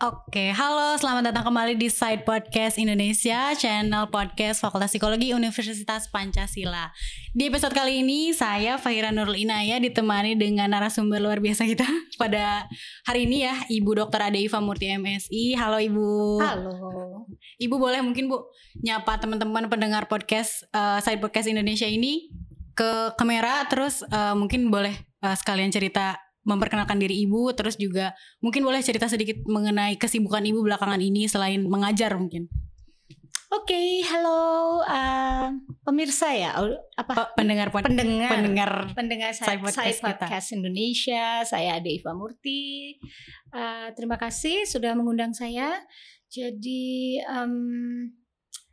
Oke, halo, selamat datang kembali di Side Podcast Indonesia, channel podcast Fakultas Psikologi Universitas Pancasila. Di episode kali ini, saya Fahira Nurul Inaya ditemani dengan narasumber luar biasa kita pada hari ini ya, Ibu Dr. Ade Iva Murti MSI. Halo Ibu. Halo. Ibu boleh mungkin Bu nyapa teman-teman pendengar podcast uh, Side Podcast Indonesia ini ke kamera, terus uh, mungkin boleh uh, sekalian cerita memperkenalkan diri ibu terus juga mungkin boleh cerita sedikit mengenai kesibukan ibu belakangan ini selain mengajar mungkin Oke, okay, halo uh, pemirsa ya, apa pendengar pendengar pendengar pendengar saya podcast, saya podcast Indonesia, saya Ade Iva Murti. Uh, terima kasih sudah mengundang saya. Jadi um,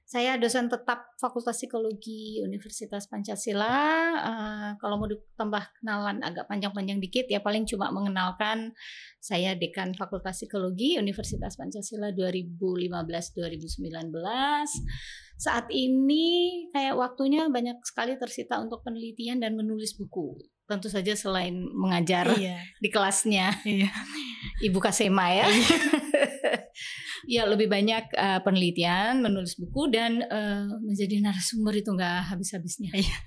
saya dosen tetap Fakultas Psikologi Universitas Pancasila. Uh, kalau mau ditambah kenalan agak panjang-panjang dikit ya paling cuma mengenalkan saya dekan Fakultas Psikologi Universitas Pancasila 2015-2019. Saat ini kayak waktunya banyak sekali tersita untuk penelitian dan menulis buku. Tentu saja selain mengajar iya. di kelasnya. Iya. Ibu Kasema ya. Ya lebih banyak uh, penelitian, menulis buku dan uh, menjadi narasumber itu nggak habis-habisnya. Iya.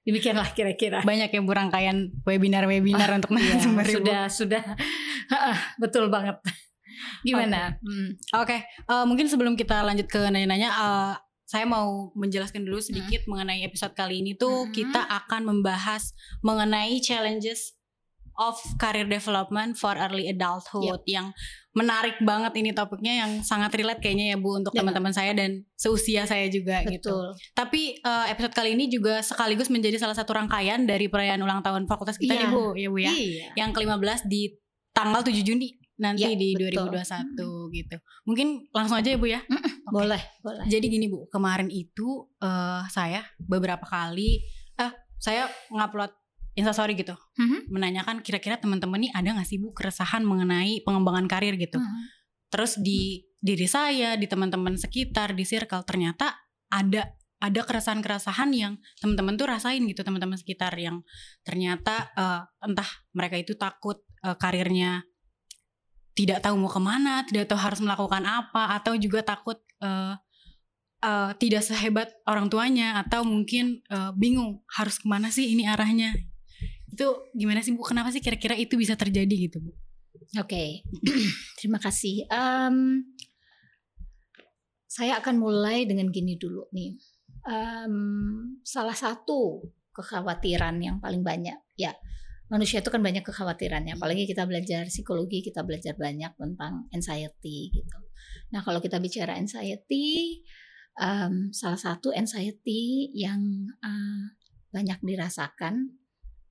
Demikianlah kira-kira. Banyak yang rangkaian webinar-webinar ah, untuk iya, narasumber iya, Sudah, sudah. Betul banget. Gimana? Oke, okay. hmm. okay. uh, mungkin sebelum kita lanjut ke nanya-nanya, uh, saya mau menjelaskan dulu sedikit hmm. mengenai episode kali ini tuh hmm. kita akan membahas mengenai challenges of Career Development for Early Adulthood yep. yang menarik banget ini topiknya yang sangat relate kayaknya ya Bu untuk teman-teman saya dan seusia saya juga gitu. Betul. gitu. Tapi uh, episode kali ini juga sekaligus menjadi salah satu rangkaian dari perayaan ulang tahun fakultas kita yeah. nih Bu, ya Bu ya. Iya. Yang ke-15 di tanggal 7 Juni nanti ya, di betul. 2021 hmm. gitu. Mungkin langsung aja ya Bu ya. okay. Boleh, boleh. Jadi gini Bu, kemarin itu uh, saya beberapa kali eh uh, saya ngupload instastory gitu mm-hmm. menanyakan kira-kira teman-teman nih ada nggak sih bu keresahan mengenai pengembangan karir gitu mm-hmm. terus di diri saya di teman-teman sekitar di circle ternyata ada ada keresahan-keresahan yang teman-teman tuh rasain gitu teman-teman sekitar yang ternyata uh, entah mereka itu takut uh, karirnya tidak tahu mau ke mana tidak tahu harus melakukan apa atau juga takut uh, uh, tidak sehebat orang tuanya atau mungkin uh, bingung harus ke mana sih ini arahnya itu gimana sih Bu? Kenapa sih kira-kira itu bisa terjadi gitu Bu? Oke, okay. terima kasih. Um, saya akan mulai dengan gini dulu nih. Um, salah satu kekhawatiran yang paling banyak, ya manusia itu kan banyak kekhawatirannya. Apalagi kita belajar psikologi, kita belajar banyak tentang anxiety gitu. Nah kalau kita bicara anxiety, um, salah satu anxiety yang uh, banyak dirasakan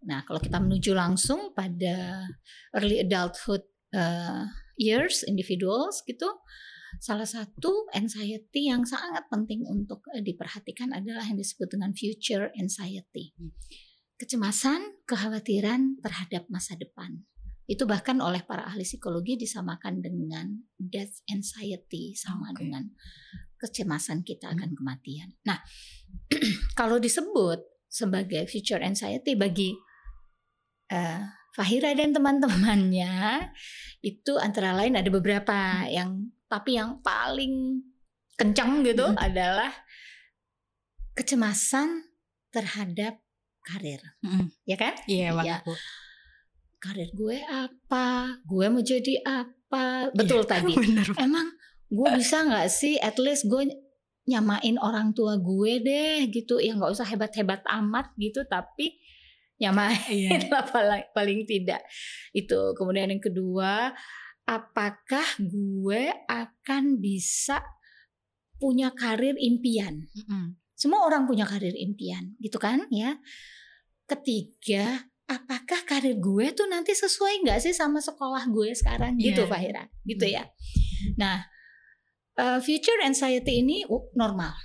Nah, kalau kita menuju langsung pada early adulthood uh, years individuals gitu, salah satu anxiety yang sangat penting untuk uh, diperhatikan adalah yang disebut dengan future anxiety. Kecemasan, kekhawatiran terhadap masa depan. Itu bahkan oleh para ahli psikologi disamakan dengan death anxiety sama okay. dengan kecemasan kita akan hmm. kematian. Nah, kalau disebut sebagai future anxiety bagi uh, Fahira dan teman-temannya itu antara lain ada beberapa yang tapi yang paling kencang gitu hmm. adalah kecemasan terhadap karir, hmm. ya kan? Iya, yeah, ya. Karir gue apa? Gue mau jadi apa? Betul yeah, tadi. Bener. Emang gue bisa nggak sih? At least gue nyamain orang tua gue deh gitu, ya nggak usah hebat-hebat amat gitu, tapi nyamain yeah. lah paling, paling tidak. Itu. Kemudian yang kedua apakah gue akan bisa punya karir impian? Mm -hmm. semua orang punya karir impian gitu kan ya? Ketiga apakah karir gue tuh nanti sesuai nggak sih sama sekolah gue sekarang? Yeah. gitu Fahira. Gitu ya. Nah uh, future anxiety ini normal.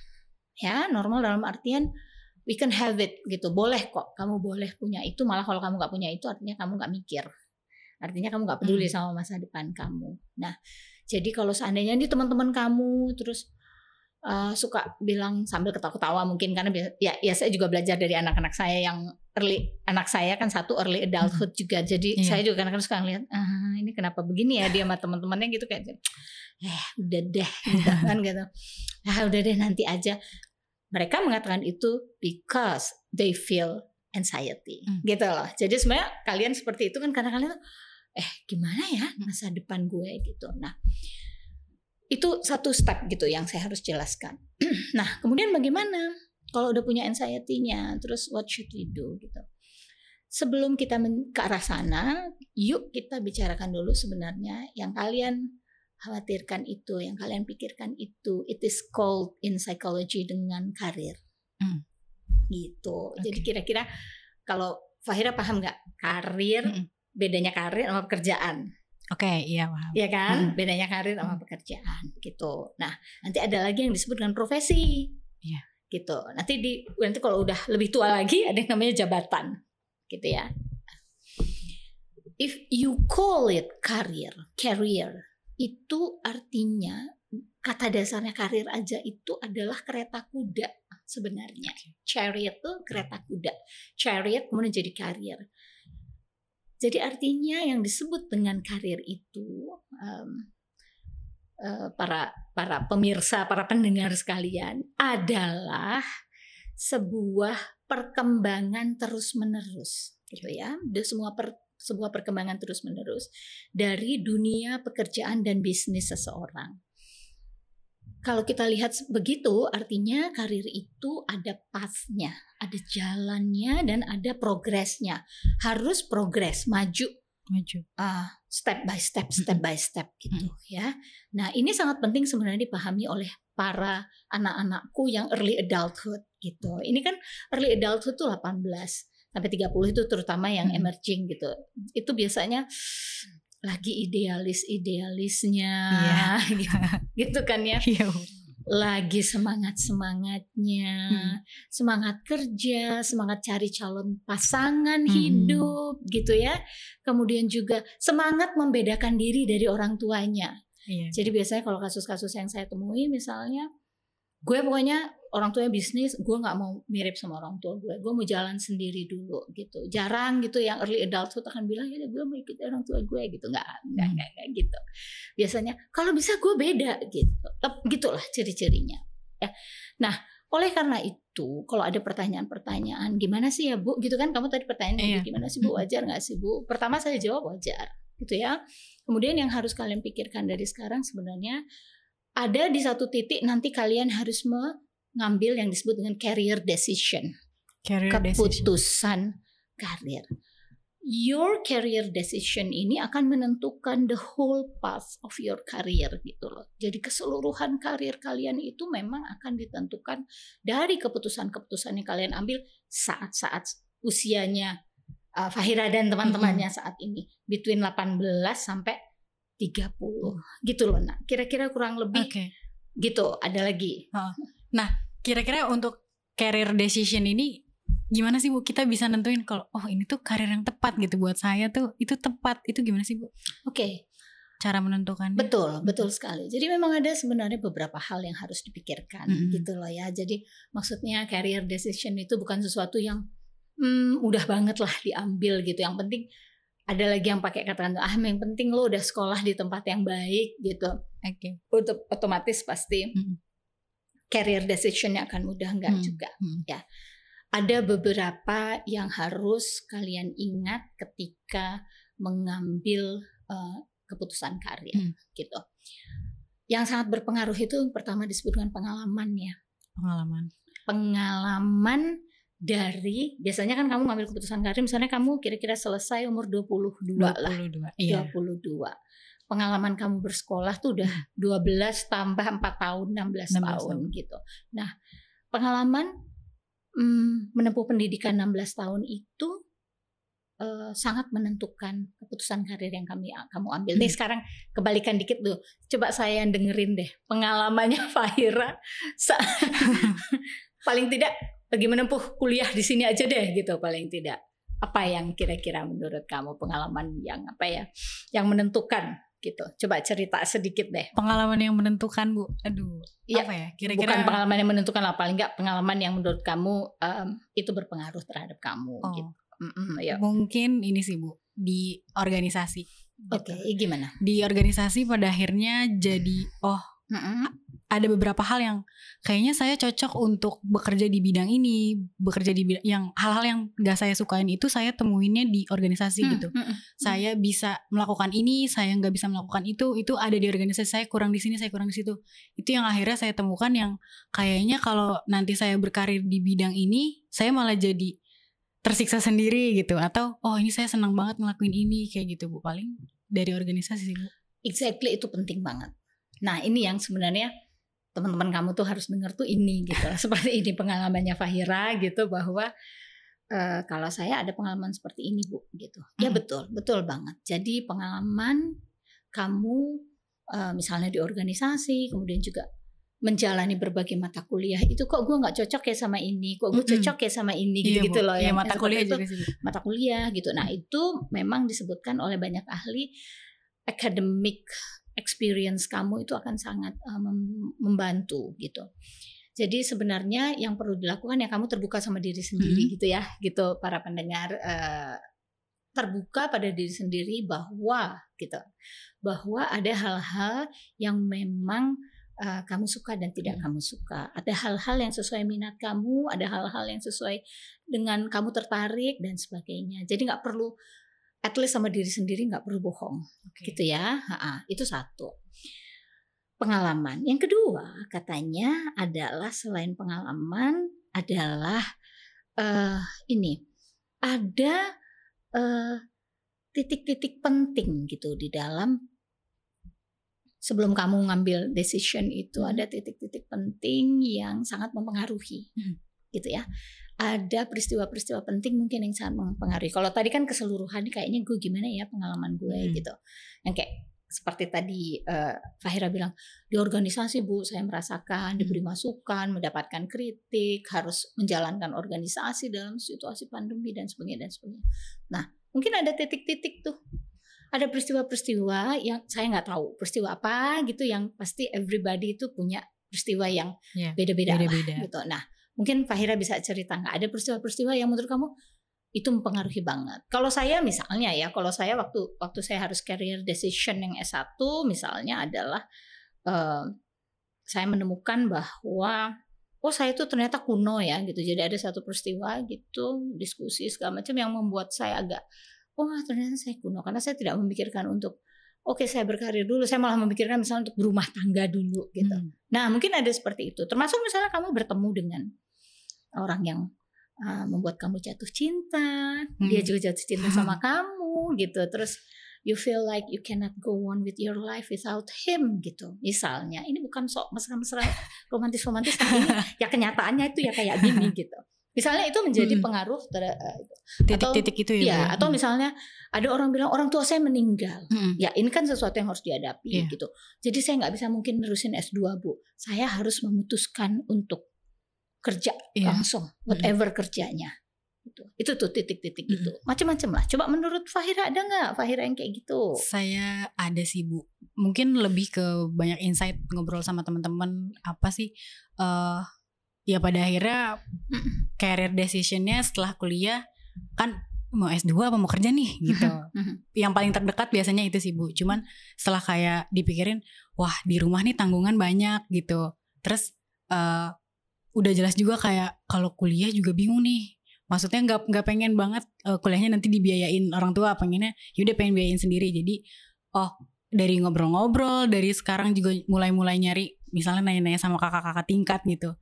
Ya normal dalam artian we can have it gitu boleh kok kamu boleh punya itu malah kalau kamu nggak punya itu artinya kamu nggak mikir artinya kamu nggak peduli hmm. sama masa depan kamu nah jadi kalau seandainya ini teman-teman kamu terus uh, suka bilang sambil ketawa-ketawa mungkin karena ya ya saya juga belajar dari anak-anak saya yang early anak saya kan satu early adulthood hmm. juga jadi iya. saya juga kadang-kadang suka ngeliat ah ini kenapa begini ya dia sama teman-temannya gitu kayak eh udah deh gitu kan gitu ah udah deh nanti aja mereka mengatakan itu because they feel anxiety. Hmm. gitu loh. Jadi sebenarnya kalian seperti itu kan karena kalian tuh eh gimana ya masa depan gue? Gitu. Nah itu satu step gitu yang saya harus jelaskan. nah, kemudian bagaimana kalau udah punya anxiety-nya, terus what should we do? Gitu. Sebelum kita ke arah sana, yuk kita bicarakan dulu sebenarnya yang kalian khawatirkan itu, yang kalian pikirkan itu, it is called in psychology dengan karir. Hmm. Gitu. Okay. Jadi kira-kira kalau Fahira paham nggak karir, hmm. bedanya karir sama pekerjaan? Oke, okay, iya paham. Iya kan? Hmm. Bedanya karir sama pekerjaan gitu. Nah, nanti ada lagi yang disebut dengan profesi. Iya. Gitu. Nanti di nanti kalau udah lebih tua lagi ada yang namanya jabatan. Gitu ya. If you call it career, career itu artinya kata dasarnya karir aja itu adalah kereta kuda sebenarnya. Chariot itu kereta kuda. Chariot kemudian jadi karir. Jadi artinya yang disebut dengan karir itu um, uh, para para pemirsa, para pendengar sekalian adalah sebuah perkembangan terus menerus, gitu ya. Dan semua per, sebuah perkembangan terus menerus dari dunia pekerjaan dan bisnis seseorang kalau kita lihat begitu artinya karir itu ada pathnya, ada jalannya dan ada progresnya. Harus progres, maju, maju. Uh, step by step, step by step gitu ya. Nah, ini sangat penting sebenarnya dipahami oleh para anak-anakku yang early adulthood gitu. Ini kan early adulthood tuh 18 sampai 30 itu terutama yang hmm. emerging gitu. Itu biasanya lagi idealis-idealisnya yeah. gitu, gitu kan ya. Yeah. Lagi semangat-semangatnya, hmm. semangat kerja, semangat cari calon pasangan hmm. hidup gitu ya. Kemudian juga semangat membedakan diri dari orang tuanya. Yeah. Jadi biasanya kalau kasus-kasus yang saya temui misalnya gue pokoknya orang tuanya bisnis gue nggak mau mirip sama orang tua gue gue mau jalan sendiri dulu gitu. Jarang gitu yang early adulthood akan bilang ya gue mau ikut orang tua gue gitu. Nggak nggak hmm. nggak gitu. Biasanya kalau bisa gue beda gitu. Gitulah ciri-cirinya ya. Nah oleh karena itu kalau ada pertanyaan-pertanyaan gimana sih ya bu? Gitu kan kamu tadi pertanyaan iya. gimana sih bu? Hmm. wajar nggak sih bu? Pertama saya jawab wajar gitu ya. Kemudian yang harus kalian pikirkan dari sekarang sebenarnya ada di satu titik nanti kalian harus ngambil yang disebut dengan career decision. Career keputusan decision. karir. Your career decision ini akan menentukan the whole path of your career gitu loh. Jadi keseluruhan karir kalian itu memang akan ditentukan dari keputusan-keputusan yang kalian ambil saat-saat usianya uh, Fahira dan teman-temannya mm -hmm. saat ini between 18 sampai 30 gitu loh. Nah, kira-kira kurang lebih okay. gitu ada lagi. Nah, kira-kira untuk career decision ini gimana sih Bu kita bisa nentuin kalau oh ini tuh karir yang tepat gitu buat saya tuh itu tepat itu gimana sih Bu? Oke. Okay. Cara menentukan. Betul, betul sekali. Jadi memang ada sebenarnya beberapa hal yang harus dipikirkan mm -hmm. gitu loh ya. Jadi maksudnya career decision itu bukan sesuatu yang hmm, udah banget lah diambil gitu. Yang penting ada lagi yang pakai kata ah yang penting lo udah sekolah di tempat yang baik gitu. Oke. Okay. Untuk otomatis pasti mm -hmm career decisionnya akan mudah enggak hmm. juga hmm. ya ada beberapa yang harus kalian ingat ketika mengambil uh, keputusan karir hmm. gitu yang sangat berpengaruh itu pertama disebut dengan pengalaman ya pengalaman pengalaman dari biasanya kan kamu ngambil keputusan karir misalnya kamu kira-kira selesai umur 22, 22 lah 22 iya. 22 pengalaman kamu bersekolah tuh udah 12 tambah 4 tahun 16, 16 tahun, tahun gitu. Nah, pengalaman hmm, menempuh pendidikan 16 tahun itu uh, sangat menentukan keputusan karir yang kami kamu ambil. Hmm. Nih sekarang kebalikan dikit tuh. Coba saya yang dengerin deh pengalamannya Fahira. paling tidak bagi menempuh kuliah di sini aja deh gitu paling tidak. Apa yang kira-kira menurut kamu pengalaman yang apa ya yang menentukan gitu. Coba cerita sedikit deh. Pengalaman yang menentukan bu, aduh, ya, apa ya? Kira-kira bukan pengalaman yang menentukan lah, paling nggak pengalaman yang menurut kamu um, itu berpengaruh terhadap kamu. Oh. Gitu. Mm -mm, ya. Mungkin ini sih bu di organisasi. Oke, okay, gimana? Di organisasi pada akhirnya jadi oh ada beberapa hal yang kayaknya saya cocok untuk bekerja di bidang ini, bekerja di bidang yang hal-hal yang gak saya sukain itu saya temuinnya di organisasi hmm, gitu. Hmm, hmm, saya bisa melakukan ini, saya nggak bisa melakukan itu, itu ada di organisasi saya kurang di sini, saya kurang di situ. Itu yang akhirnya saya temukan yang kayaknya kalau nanti saya berkarir di bidang ini, saya malah jadi tersiksa sendiri gitu atau oh ini saya senang banget ngelakuin ini kayak gitu Bu paling dari organisasi sih Bu. Exactly itu penting banget. Nah, ini yang sebenarnya teman-teman kamu tuh harus dengar tuh ini gitu. Seperti ini pengalamannya Fahira gitu bahwa uh, kalau saya ada pengalaman seperti ini bu gitu. Ya hmm. betul betul banget. Jadi pengalaman kamu uh, misalnya di organisasi kemudian juga menjalani berbagai mata kuliah itu kok gue nggak cocok ya sama ini kok gue cocok ya sama ini gitu gitu iya, loh iya, mata kuliah itu juga mata kuliah gitu. Nah itu memang disebutkan oleh banyak ahli academic experience kamu itu akan sangat uh, membantu gitu. Jadi sebenarnya yang perlu dilakukan ya kamu terbuka sama diri sendiri hmm. gitu ya, gitu para pendengar uh, terbuka pada diri sendiri bahwa gitu, bahwa ada hal-hal yang memang uh, kamu suka dan tidak hmm. kamu suka. Ada hal-hal yang sesuai minat kamu, ada hal-hal yang sesuai dengan kamu tertarik dan sebagainya. Jadi nggak perlu at least sama diri sendiri nggak perlu bohong okay. gitu ya ha-ha, itu satu pengalaman yang kedua katanya adalah selain pengalaman adalah uh, ini ada uh, titik-titik penting gitu di dalam sebelum kamu ngambil decision itu hmm. ada titik-titik penting yang sangat mempengaruhi hmm. gitu ya ada peristiwa-peristiwa penting mungkin yang sangat mempengaruhi. Kalau tadi kan keseluruhan kayaknya gue gimana ya pengalaman gue hmm. gitu. Yang kayak seperti tadi uh, Fahira bilang di organisasi Bu saya merasakan diberi hmm. masukan, mendapatkan kritik, harus menjalankan organisasi dalam situasi pandemi dan sebagainya dan sebagainya. Nah, mungkin ada titik-titik tuh ada peristiwa-peristiwa yang saya nggak tahu peristiwa apa gitu yang pasti everybody itu punya peristiwa yang iya, beda-beda yeah, lah gitu. Nah, Mungkin Fahira bisa cerita nggak ada peristiwa-peristiwa yang menurut kamu itu mempengaruhi banget. Kalau saya misalnya ya, kalau saya waktu waktu saya harus career decision yang S1 misalnya adalah uh, saya menemukan bahwa oh saya itu ternyata kuno ya gitu. Jadi ada satu peristiwa gitu, diskusi segala macam yang membuat saya agak oh ternyata saya kuno karena saya tidak memikirkan untuk oke saya berkarir dulu, saya malah memikirkan misalnya untuk berumah tangga dulu gitu. Hmm. Nah, mungkin ada seperti itu. Termasuk misalnya kamu bertemu dengan orang yang uh, membuat kamu jatuh cinta, hmm. dia juga jatuh cinta sama kamu gitu. Terus you feel like you cannot go on with your life without him gitu. Misalnya, ini bukan sok mesra-mesra romantis-romantis tapi ini ya kenyataannya itu ya kayak gini gitu. Misalnya itu menjadi hmm. pengaruh titik-titik itu ya. ya atau hmm. misalnya ada orang bilang orang tua saya meninggal. Hmm. Ya, ini kan sesuatu yang harus dihadapi yeah. gitu. Jadi saya nggak bisa mungkin nerusin S2, Bu. Saya harus memutuskan untuk kerja yeah. langsung whatever mm. kerjanya itu itu tuh titik-titik mm. itu macam-macam lah coba menurut Fahira ada nggak Fahira yang kayak gitu saya ada sih bu mungkin lebih ke banyak insight ngobrol sama teman-teman apa sih uh, ya pada akhirnya mm. career decisionnya setelah kuliah kan mau S2 apa mau kerja nih gitu. yang paling terdekat biasanya itu sih Bu. Cuman setelah kayak dipikirin, wah di rumah nih tanggungan banyak gitu. Terus uh, udah jelas juga kayak kalau kuliah juga bingung nih. Maksudnya nggak nggak pengen banget uh, kuliahnya nanti dibiayain orang tua pengennya yaudah pengen biayain sendiri. Jadi oh dari ngobrol-ngobrol dari sekarang juga mulai-mulai nyari misalnya nanya-nanya sama kakak-kakak tingkat gitu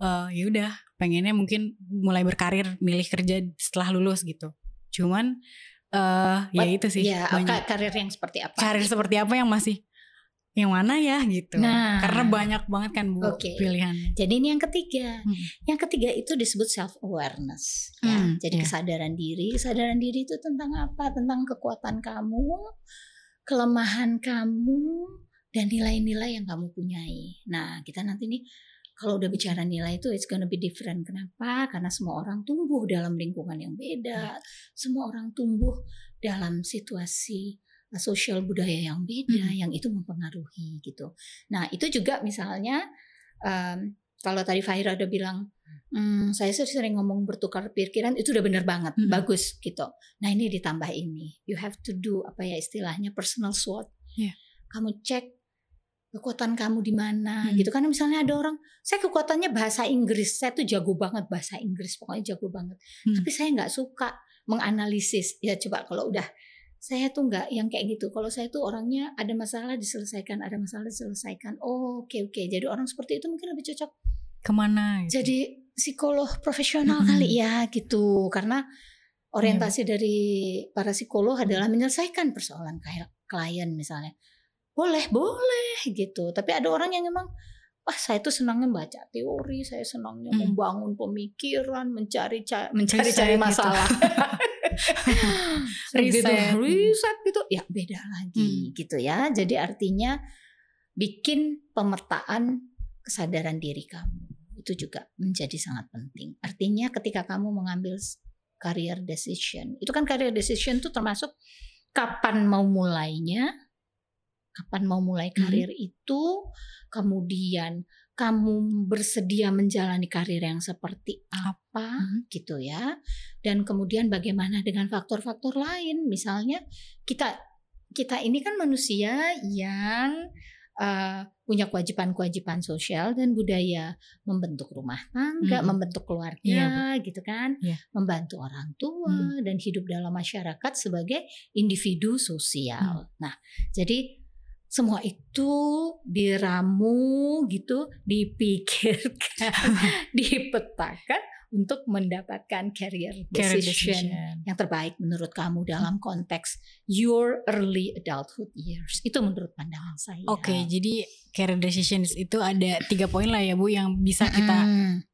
uh, ya udah pengennya mungkin mulai berkarir milih kerja setelah lulus gitu. Cuman uh, ya itu sih ya, karir yang seperti apa? Karir seperti apa yang masih yang mana ya gitu. Nah, karena banyak banget kan bu okay. pilihannya. Jadi ini yang ketiga. Hmm. Yang ketiga itu disebut self awareness. Ya. Hmm, Jadi yeah. kesadaran diri. Kesadaran diri itu tentang apa? Tentang kekuatan kamu, kelemahan kamu, dan nilai-nilai yang kamu punyai. Nah kita nanti nih kalau udah bicara nilai itu it's gonna be different. Kenapa? Karena semua orang tumbuh dalam lingkungan yang beda. Yeah. Semua orang tumbuh dalam situasi sosial budaya yang beda, hmm. yang itu mempengaruhi gitu. Nah itu juga misalnya um, kalau tadi Fahira udah bilang, hmm, saya sering ngomong bertukar pikiran itu udah bener banget, hmm. bagus gitu. Nah ini ditambah ini, you have to do apa ya istilahnya personal SWOT. Yeah. Kamu cek kekuatan kamu di mana hmm. gitu kan misalnya ada orang saya kekuatannya bahasa Inggris saya tuh jago banget bahasa Inggris pokoknya jago banget hmm. tapi saya nggak suka menganalisis ya coba kalau udah saya tuh nggak yang kayak gitu kalau saya tuh orangnya ada masalah diselesaikan ada masalah diselesaikan oh oke okay, oke okay. jadi orang seperti itu mungkin lebih cocok ke mana gitu? jadi psikolog profesional kali ya gitu karena orientasi hmm. dari para psikolog adalah menyelesaikan persoalan klien misalnya boleh boleh gitu tapi ada orang yang memang wah saya tuh senangnya baca teori saya senangnya hmm. membangun pemikiran mencari mencari cari gitu. masalah gitu, riset gitu, riset. Gitu. Ya beda lagi hmm. gitu ya. Jadi artinya bikin pemetaan kesadaran diri kamu itu juga menjadi sangat penting. Artinya ketika kamu mengambil career decision itu kan career decision itu termasuk kapan mau mulainya kapan mau mulai karir hmm. itu, kemudian kamu bersedia menjalani karir yang seperti apa hmm. gitu ya. Dan kemudian bagaimana dengan faktor-faktor lain, misalnya kita kita ini kan manusia yang uh, punya kewajiban-kewajiban sosial dan budaya membentuk rumah tangga, hmm. membentuk keluarga, iya, gitu kan, yeah. membantu orang tua hmm. dan hidup dalam masyarakat sebagai individu sosial. Hmm. Nah, jadi semua itu diramu gitu, dipikirkan, dipetakan untuk mendapatkan career decision, decision yang terbaik menurut kamu dalam konteks your early adulthood years. Itu menurut pandangan saya. Oke, okay, jadi career decisions itu ada tiga poin lah ya Bu yang bisa kita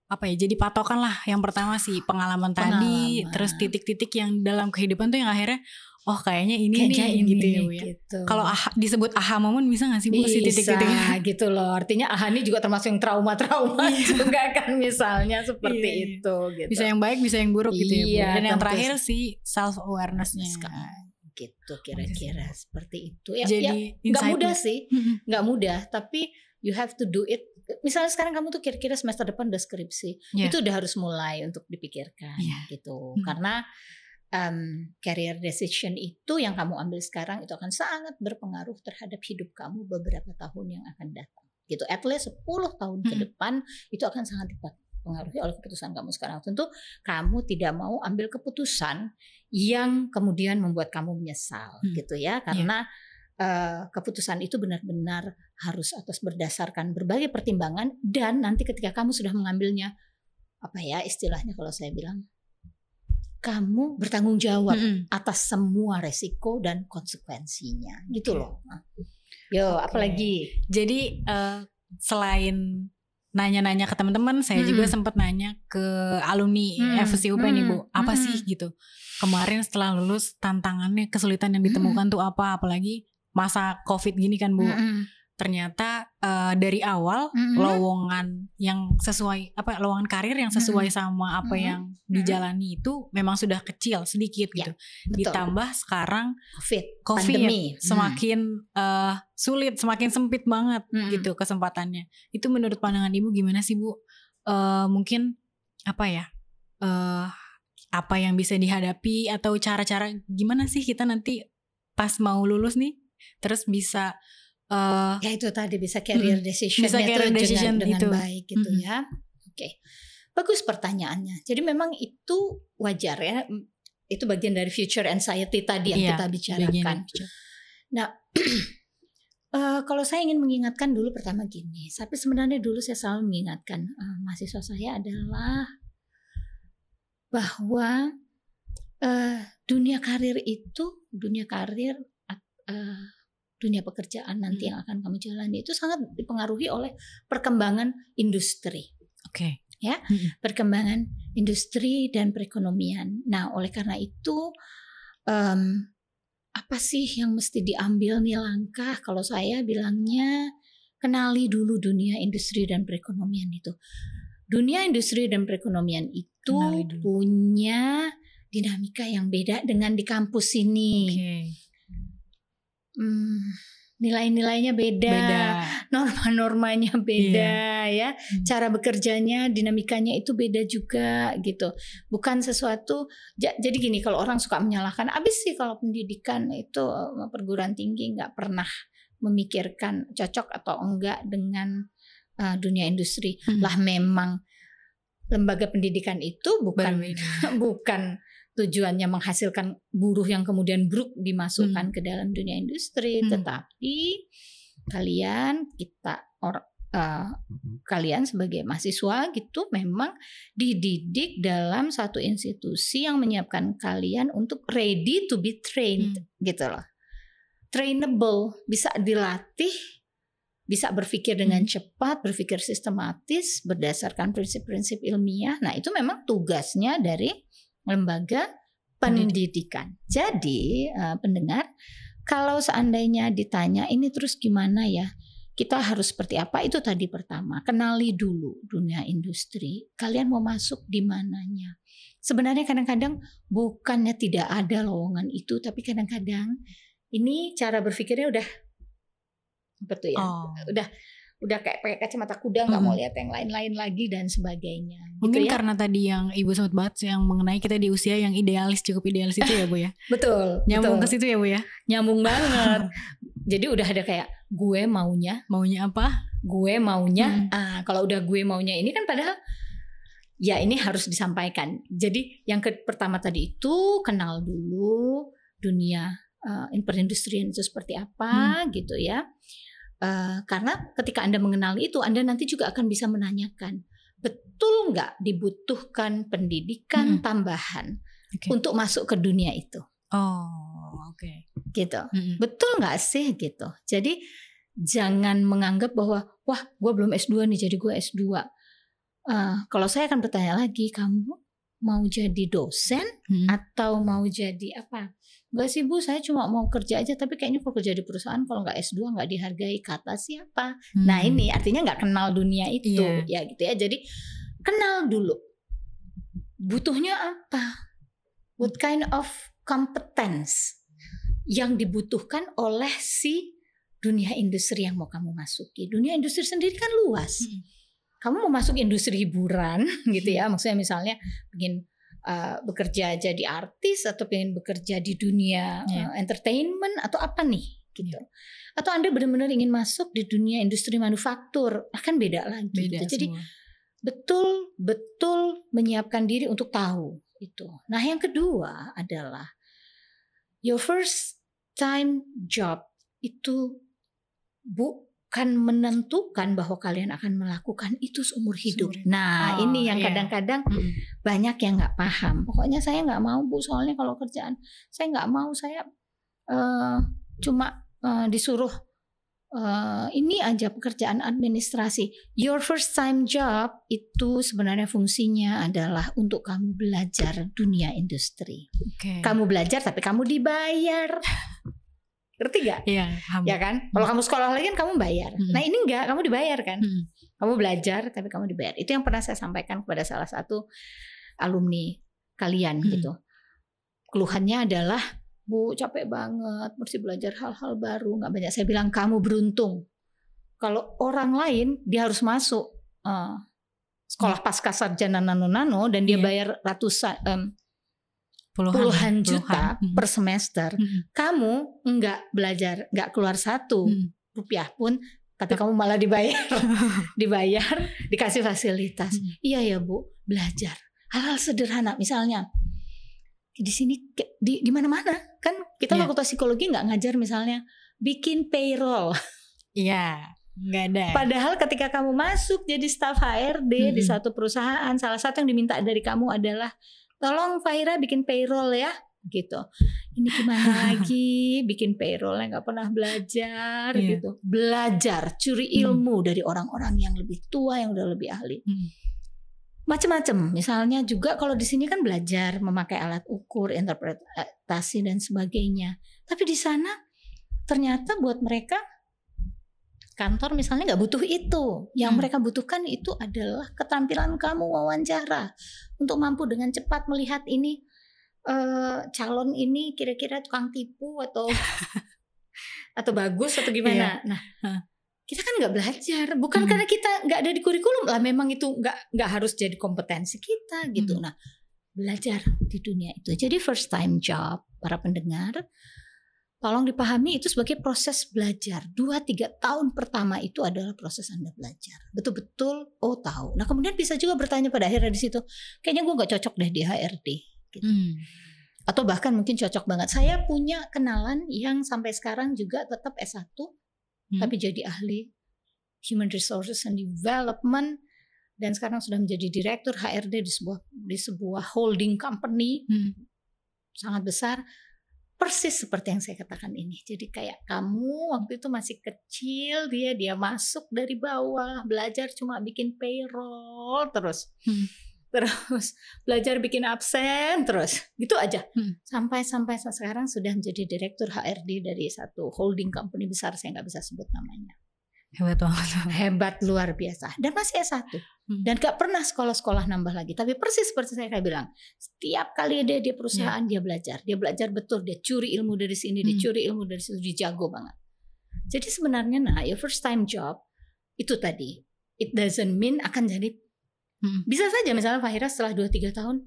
apa ya jadi patokan lah yang pertama sih pengalaman, pengalaman. tadi terus titik-titik yang dalam kehidupan tuh yang akhirnya oh kayaknya ini kayaknya nih ini, gitu ya Bu ya. Gitu. Kalau disebut aha momen bisa gak sih Bu si titik-titiknya? gitu loh. Artinya aha ini juga termasuk yang trauma-trauma iya. juga kan misalnya seperti iya, iya. itu gitu. Bisa yang baik, bisa yang buruk gitu ya Bu. Iya, Dan yang terakhir sih self awarenessnya. Gitu kira-kira seperti itu. Ya, Jadi ya, gak mudah sih, nggak mudah. Tapi you have to do it misalnya sekarang kamu tuh kira-kira semester depan udah skripsi, yeah. itu udah harus mulai untuk dipikirkan yeah. gitu. Hmm. Karena um, career decision itu yang kamu ambil sekarang itu akan sangat berpengaruh terhadap hidup kamu beberapa tahun yang akan datang. Gitu, at least 10 tahun hmm. ke depan itu akan sangat dipengaruhi oleh keputusan kamu sekarang. Tentu kamu tidak mau ambil keputusan yang kemudian membuat kamu menyesal, hmm. gitu ya, iya. karena yeah. Uh, keputusan itu benar-benar harus atas berdasarkan berbagai pertimbangan dan nanti ketika kamu sudah mengambilnya apa ya istilahnya kalau saya bilang kamu bertanggung jawab mm -hmm. atas semua resiko dan konsekuensinya gitu loh. Yo, okay. apalagi. Jadi uh, selain nanya-nanya ke teman-teman, saya hmm. juga sempat nanya ke alumni hmm. FSUP hmm. nih Bu, apa hmm. sih gitu. Kemarin setelah lulus tantangannya, kesulitan yang ditemukan hmm. tuh apa? Apalagi masa Covid gini kan Bu. Hmm ternyata uh, dari awal mm-hmm. lowongan yang sesuai apa lowongan karir yang sesuai mm-hmm. sama apa mm-hmm. yang dijalani itu memang sudah kecil sedikit ya, gitu. Betul. Ditambah sekarang COVID, COVID pandemi. semakin mm. uh, sulit, semakin sempit banget mm-hmm. gitu kesempatannya. Itu menurut pandangan Ibu gimana sih Bu? Uh, mungkin apa ya? Uh, apa yang bisa dihadapi atau cara-cara gimana sih kita nanti pas mau lulus nih terus bisa uh, ya itu tadi bisa career decision bisa career decision dengan, itu. baik gitu hmm. ya oke okay. bagus pertanyaannya jadi memang itu wajar ya itu bagian dari future anxiety tadi yang yeah, kita bicarakan nah uh, kalau saya ingin mengingatkan dulu pertama gini tapi sebenarnya dulu saya selalu mengingatkan uh, mahasiswa saya adalah bahwa uh, dunia karir itu dunia karir uh, dunia pekerjaan nanti hmm. yang akan kamu jalani itu sangat dipengaruhi oleh perkembangan industri. Oke. Okay. Ya, hmm. perkembangan industri dan perekonomian. Nah, oleh karena itu um, apa sih yang mesti diambil nih langkah? Kalau saya bilangnya kenali dulu dunia industri dan perekonomian itu. Dunia industri dan perekonomian itu punya dinamika yang beda dengan di kampus ini. Okay Hmm, nilai-nilainya beda, beda. norma-normanya beda ya, Hmm. cara bekerjanya, dinamikanya itu beda juga gitu. Bukan sesuatu ja- jadi gini kalau orang suka menyalahkan, abis sih kalau pendidikan itu eh, perguruan tinggi nggak pernah memikirkan cocok atau enggak dengan eh, dunia industri. Hmm. Lah memang lembaga pendidikan itu bukan Berbeda. bukan tujuannya menghasilkan buruh yang kemudian bruk dimasukkan ke dalam dunia industri, Hmm. tetapi kalian kita or, eh, kalian sebagai mahasiswa gitu memang dididik dalam satu institusi yang menyiapkan kalian untuk ready to be trained gitu loh. Trainable, bisa dilatih, bisa berpikir dengan Hmm. cepat, berpikir sistematis berdasarkan prinsip-prinsip ilmiah. Nah, itu memang tugasnya dari lembaga pendidikan. Jadi, eh, pendengar, kalau seandainya ditanya ini terus gimana ya? Kita harus seperti apa? Itu tadi pertama, kenali dulu dunia industri. Kalian mau masuk di mananya? Sebenarnya kadang-kadang bukannya tidak ada lowongan itu, tapi kadang-kadang ini cara berpikirnya udah tuh ya? Oh. Udah udah kayak pakai kacamata kuda nggak mau lihat yang lain-lain lagi dan sebagainya. Mungkin gitu ya? karena tadi yang ibu sempat bahas yang mengenai kita di usia yang idealis cukup idealis itu ya bu ya. betul, Nyambung ke betul. situ ya bu ya. nyambung banget. Jadi udah ada kayak gue maunya, Maunya apa? gue maunya. Hmm. Ah, kalau udah gue maunya ini kan padahal ya ini harus disampaikan. Jadi yang ke pertama tadi itu kenal dulu dunia uh, perindustrian itu seperti apa gitu ya. Eh, karena ketika Anda mengenali itu, Anda nanti juga akan bisa menanyakan, betul nggak dibutuhkan pendidikan Mm-mm. tambahan Oke. untuk masuk ke dunia itu, Oh oke. gitu. Mm-mm. Betul nggak sih gitu. Jadi jangan menganggap bahwa wah gue belum S2 nih jadi gue S2. Eh, kalau saya akan bertanya lagi, kamu mau jadi dosen Mm-mm. atau mau jadi apa? Enggak sih bu, saya cuma mau kerja aja. Tapi kayaknya kalau kerja di perusahaan kalau nggak S2 nggak dihargai. Kata siapa? Nah Hmm. ini artinya nggak kenal dunia itu, Iya. ya gitu ya. Jadi kenal dulu. Butuhnya apa? What kind of competence yang dibutuhkan oleh si dunia industri yang mau kamu masuki? Dunia industri sendiri kan luas. Mm-mm. Kamu mau masuk industri hiburan gitu ya? Maksudnya misalnya ingin uh, bekerja jadi artis atau pengen bekerja di dunia Iya. uh, entertainment atau apa nih gitu? Atau anda benar-benar ingin masuk di dunia industri manufaktur? Akan beda lagi. Beda gitu. Jadi semua. betul betul menyiapkan diri untuk tahu itu. Nah, yang kedua adalah your first time job itu bukan menentukan bahwa kalian akan melakukan itu seumur hidup. Seumur. Nah, Oh, ini yang iya. kadang-kadang Mm-mm. banyak yang nggak paham. Pokoknya saya nggak mau bu, soalnya kalau kerjaan saya nggak mau saya eh, cuma eh, disuruh eh, ini aja pekerjaan administrasi. Your first time job itu sebenarnya fungsinya adalah untuk kamu belajar dunia industri. Oke. Kamu belajar tapi kamu dibayar. Ngerti gak? Iya. Ya kan? Kalau kamu sekolah lagi kan kamu bayar. Hmm. Nah ini enggak, kamu dibayar kan? Mm-mm. Kamu belajar tapi kamu dibayar. Itu yang pernah saya sampaikan kepada salah satu alumni kalian Hmm. gitu. Keluhannya adalah Bu capek banget, mesti belajar hal-hal baru, nggak banyak. Saya bilang kamu beruntung. Kalau orang lain dia harus masuk eh, sekolah pasca sarjana nano-nano dan dia Iya. bayar ratusan em, Puluhan, puluhan ya, juta puluhan. per semester. Mm-mm. Kamu nggak belajar, nggak keluar satu Mm-mm. rupiah pun, tapi kamu malah dibayar, dibayar, dikasih fasilitas. Hmm. Iya ya bu, belajar hal-hal sederhana, misalnya di sini di di mana-mana kan kita Iya. fakultas psikologi nggak ngajar misalnya bikin payroll. Iya. Nggak ada. Padahal ketika kamu masuk jadi staf HRD di Mm-mm. satu perusahaan, salah satu yang diminta dari kamu adalah tolong Faira bikin payroll ya, gitu. Ini gimana lagi bikin payroll yang nggak pernah belajar, Iya. gitu. Belajar, curi Mm. ilmu dari orang-orang yang lebih tua yang udah lebih ahli. Mm. Macam-macam. Misalnya juga kalau di sini kan belajar memakai alat ukur, interpretasi dan sebagainya. Tapi di sana ternyata buat mereka kantor misalnya nggak butuh itu. Yang Hmm. mereka butuhkan itu adalah keterampilan kamu wawancara untuk mampu dengan cepat melihat ini eh, calon ini kira-kira tukang tipu atau atau bagus atau gimana. Iya. Nah, kita kan nggak belajar, bukan Hmm. karena kita nggak ada di kurikulum lah. Memang itu nggak nggak harus jadi kompetensi kita gitu. Hmm. Nah, belajar di dunia itu. Jadi first time job para pendengar, tolong dipahami itu sebagai proses belajar. Dua tiga tahun pertama itu adalah proses anda belajar. Betul-betul oh tahu. Nah kemudian bisa juga bertanya pada akhirnya di situ, kayaknya gue nggak cocok deh di HRD. Hmm. Atau bahkan mungkin cocok banget. Saya punya kenalan yang sampai sekarang juga tetap S1 Hmm. tapi jadi ahli Human Resources and Development dan sekarang sudah menjadi direktur HRD di sebuah di sebuah holding company Hmm. sangat besar persis seperti yang saya katakan ini. Jadi kayak kamu waktu itu masih kecil dia dia masuk dari bawah belajar cuma bikin payroll terus Hmm. terus belajar bikin absen terus gitu aja Hmm. sampai sampai saat sekarang sudah menjadi direktur HRD dari satu holding company besar saya nggak bisa sebut namanya Hebat banget. hebat luar biasa dan masih S1 Hmm. dan gak pernah sekolah-sekolah nambah lagi tapi persis seperti saya kayak bilang setiap kali dia di perusahaan dia belajar dia belajar betul dia curi ilmu dari sini dia Hmm. curi ilmu dari situ dia jago banget jadi sebenarnya nah your first time job itu tadi it doesn't mean akan jadi Hmm. bisa saja misalnya Fahira setelah 2-3 tahun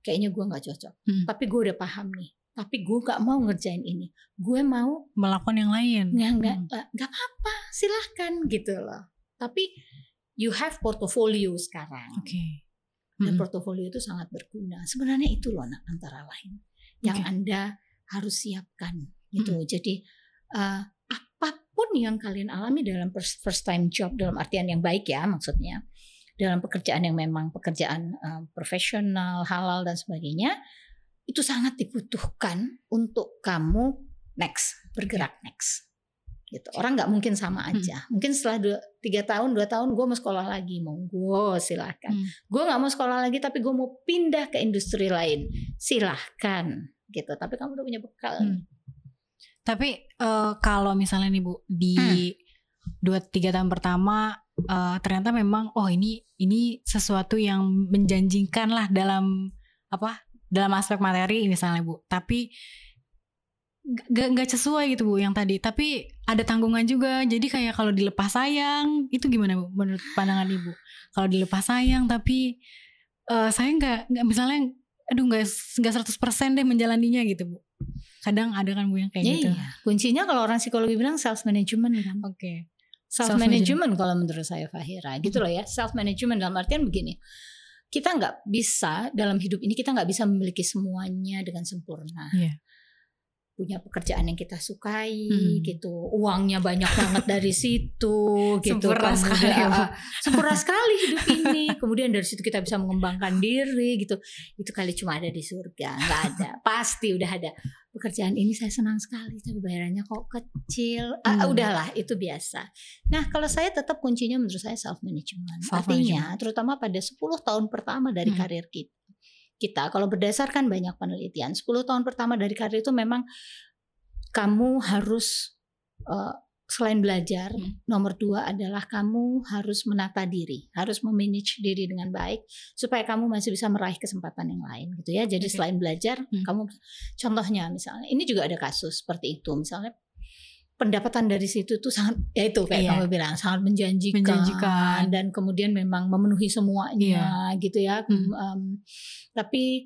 kayaknya gue nggak cocok Hmm. tapi gue udah paham nih tapi gue nggak mau ngerjain ini gue mau Melakukan yang lain. nggak nggak Hmm. nggak apa-apa silahkan gitu loh tapi you have portfolio sekarang Oke. dan Hmm. portofolio itu sangat berguna sebenarnya itu loh antara lain yang Oke. anda harus siapkan gitu jadi eh, apa pun yang kalian alami dalam first, first time job dalam artian yang baik ya maksudnya dalam pekerjaan yang memang pekerjaan eh, profesional halal dan sebagainya itu sangat dibutuhkan untuk kamu next bergerak next. Gitu. Orang nggak mungkin sama aja. Mungkin setelah dua, tiga tahun dua tahun gue mau sekolah lagi. Monggo silahkan Hmm. gue nggak mau sekolah lagi tapi gue mau pindah ke industri lain. Silahkan gitu. Tapi kamu udah punya bekal. Hmm. Tapi eh, kalau misalnya nih Bu di Hmm. dua tiga tahun pertama eh, ternyata memang oh ini ini sesuatu yang menjanjikan lah dalam apa dalam aspek materi misalnya Bu. Tapi gak nggak sesuai gitu Bu yang tadi. Tapi ada tanggungan juga. Jadi kayak kalau dilepas sayang itu gimana Bu menurut pandangan Ibu? Kalau dilepas sayang tapi eh, saya nggak nggak misalnya aduh nggak nggak 100% deh menjalaninya gitu Bu. Kadang ada kan Bu yang kayak Iya, gitu. iya. kuncinya kalau orang psikologi bilang self management kan Oke. self management kalau menurut saya Fahira gitu loh ya self management dalam artian begini kita nggak bisa dalam hidup ini kita nggak bisa memiliki semuanya dengan sempurna Iya. Punya pekerjaan yang kita sukai Hmm. gitu. Uangnya banyak banget dari situ gitu. Sempurna Kemudian, sekali, ah, sempurna sekali hidup ini. Kemudian dari situ kita bisa mengembangkan diri gitu. Itu kali cuma ada di surga nggak ada. Pasti udah ada. Pekerjaan ini saya senang sekali tapi bayarannya kok kecil. Ah, Hmm. udahlah itu biasa. Nah kalau saya tetap kuncinya menurut saya self management artinya terutama pada 10 tahun pertama dari Hmm. karir kita kita kalau berdasarkan banyak penelitian 10 tahun pertama dari karir itu memang kamu harus uh, selain belajar Hmm. nomor dua adalah kamu harus menata diri harus memanage diri dengan baik supaya kamu masih bisa meraih kesempatan yang lain gitu ya jadi Oke. selain belajar Hmm. kamu contohnya misalnya ini juga ada kasus seperti itu misalnya pendapatan dari situ tuh sangat ya itu kayak Iya. kamu bilang sangat menjanjikan, Menjanjikan. dan kemudian memang memenuhi semuanya gitu ya Hmm. Em, tapi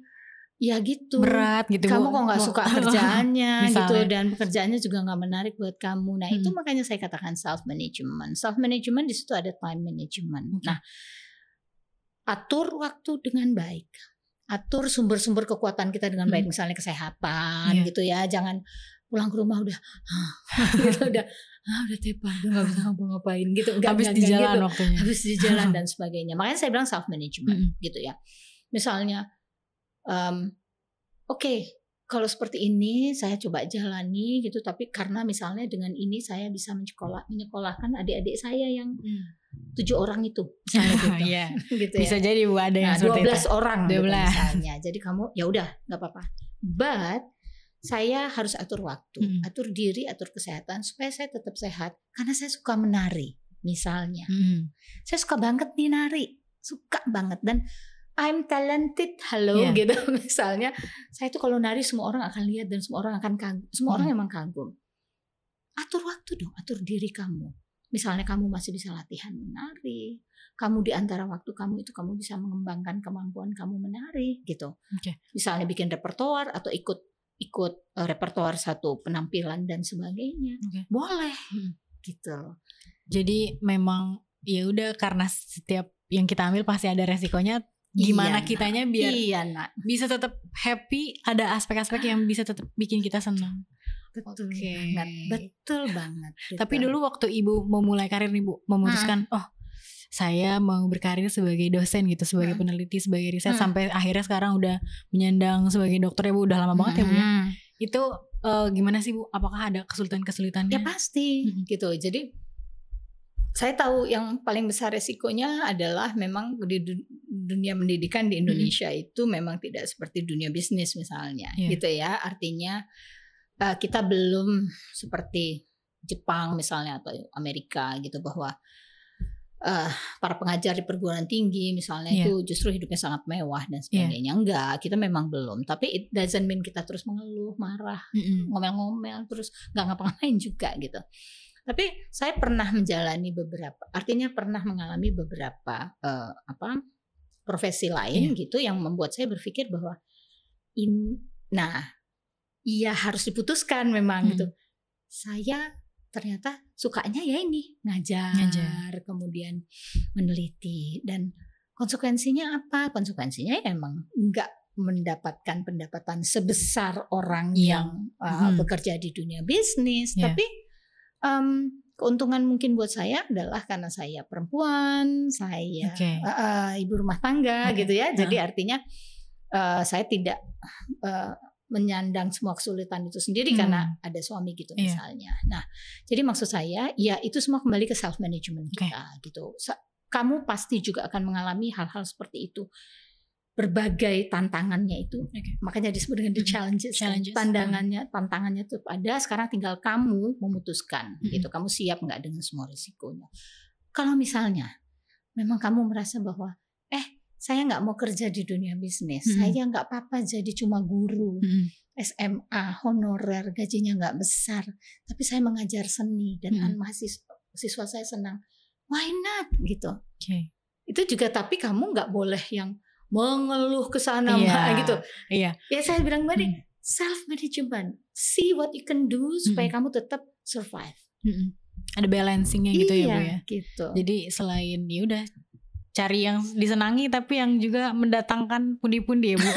ya gitu Berat gitu kamu kok nggak suka kerjaannya gitu dan pekerjaannya juga nggak menarik buat kamu nah itu Hmm. makanya saya katakan self management self management di situ ada time management Oke. nah atur waktu dengan baik atur sumber-sumber kekuatan kita dengan baik Hmm. misalnya kesehatan Iya. gitu ya jangan pulang ke rumah udah gitu udah ah udah tepa udah nggak bisa ngapa-ngapain gitu Nggak- habis di jalan gitu waktunya. habis di jalan dan sebagainya. Makanya saya bilang self management Mm-mm. gitu ya. Misalnya, em, oke kalau seperti ini saya coba jalani gitu, tapi karena misalnya dengan ini saya bisa menyekolah menyekolahkan adik-adik saya yang tujuh orang itu, misalnya gitu, Iya. gitu Bisa ya. jadi Bu ada yang Nah, seperti 12 itu. orang gitu 12. misalnya. Jadi kamu ya udah nggak apa-apa. But saya harus atur waktu, Mm. atur diri, atur kesehatan supaya saya tetap sehat. Karena saya suka menari, misalnya Mm. saya suka banget nih nari suka banget dan I'm talented halo Iya. gitu misalnya saya tuh kalau nari semua orang akan lihat dan semua orang akan kagum semua Hmm. orang emang kagum atur waktu dong, atur diri kamu. Misalnya kamu masih bisa latihan menari, kamu di antara waktu kamu itu kamu bisa mengembangkan kemampuan kamu menari gitu. Okay. Misalnya bikin repertoar atau ikut ikut uh, repertoar satu penampilan dan sebagainya. Okay. Boleh hmm. gitu. Jadi memang ya udah karena setiap yang kita ambil pasti ada resikonya gimana iya, kitanya biar iya, nak. bisa tetap happy ada aspek-aspek yang bisa tetap bikin kita senang betul okay. banget betul banget betul. tapi dulu waktu ibu memulai karir nih bu memutuskan hmm. oh saya mau berkarir sebagai dosen gitu sebagai hmm. peneliti sebagai riset hmm. sampai akhirnya sekarang udah menyandang sebagai dokter ya bu udah lama banget hmm. ya bu ya hmm. itu uh, gimana sih bu apakah ada kesulitan-kesulitannya ya pasti hmm. gitu jadi saya tahu yang paling besar resikonya adalah memang di dunia pendidikan di Indonesia hmm. itu memang tidak seperti dunia bisnis misalnya, yeah. gitu ya. Artinya uh, kita belum seperti Jepang misalnya atau Amerika gitu bahwa uh, para pengajar di perguruan tinggi misalnya yeah. itu justru hidupnya sangat mewah dan iya. sebagainya. Yeah. Enggak, kita memang belum. Tapi it doesn't mean kita terus mengeluh, marah, ngomel-ngomel, mm -mm. terus nggak ngapa-ngapain juga gitu. Tapi saya pernah menjalani beberapa, artinya pernah mengalami beberapa uh, apa profesi lain yeah. gitu yang membuat saya berpikir bahwa in, nah, iya harus diputuskan memang hmm. gitu. Saya ternyata sukanya ya ini ngajar, ngajar, kemudian meneliti dan konsekuensinya apa? Konsekuensinya ya emang enggak mendapatkan pendapatan sebesar orang yeah. yang uh, hmm. bekerja di dunia bisnis, yeah. tapi um, keuntungan mungkin buat saya adalah karena saya perempuan, saya okay. uh, uh, ibu rumah tangga okay. gitu ya. Jadi uh. artinya uh, saya tidak uh, menyandang semua kesulitan itu sendiri hmm. karena ada suami gitu yeah. misalnya. Nah, jadi maksud saya ya itu semua kembali ke self management kita okay. gitu. Kamu pasti juga akan mengalami hal-hal seperti itu berbagai tantangannya itu. Okay. Makanya disebut dengan the challenges. challenges. Tantangannya, tantangannya itu ada. Sekarang tinggal kamu memutuskan, hmm. gitu. Kamu siap nggak dengan semua risikonya. Kalau misalnya memang kamu merasa bahwa, saya nggak mau kerja di dunia bisnis, hmm. saya nggak apa-apa jadi cuma guru. Hmm. SMA honorer gajinya nggak besar, tapi saya mengajar seni dan hmm. mahasiswa siswa saya senang. Why not gitu? Okay. Itu juga tapi kamu nggak boleh yang mengeluh ke sana iya, gitu. Iya. Ya saya bilang tadi hmm. self management. See what you can do supaya hmm. kamu tetap survive. Hmm. Ada balancingnya gitu ya bu iya, ya. Gitu. Jadi selain ya udah cari yang disenangi tapi yang juga mendatangkan pundi-pundi ya bu.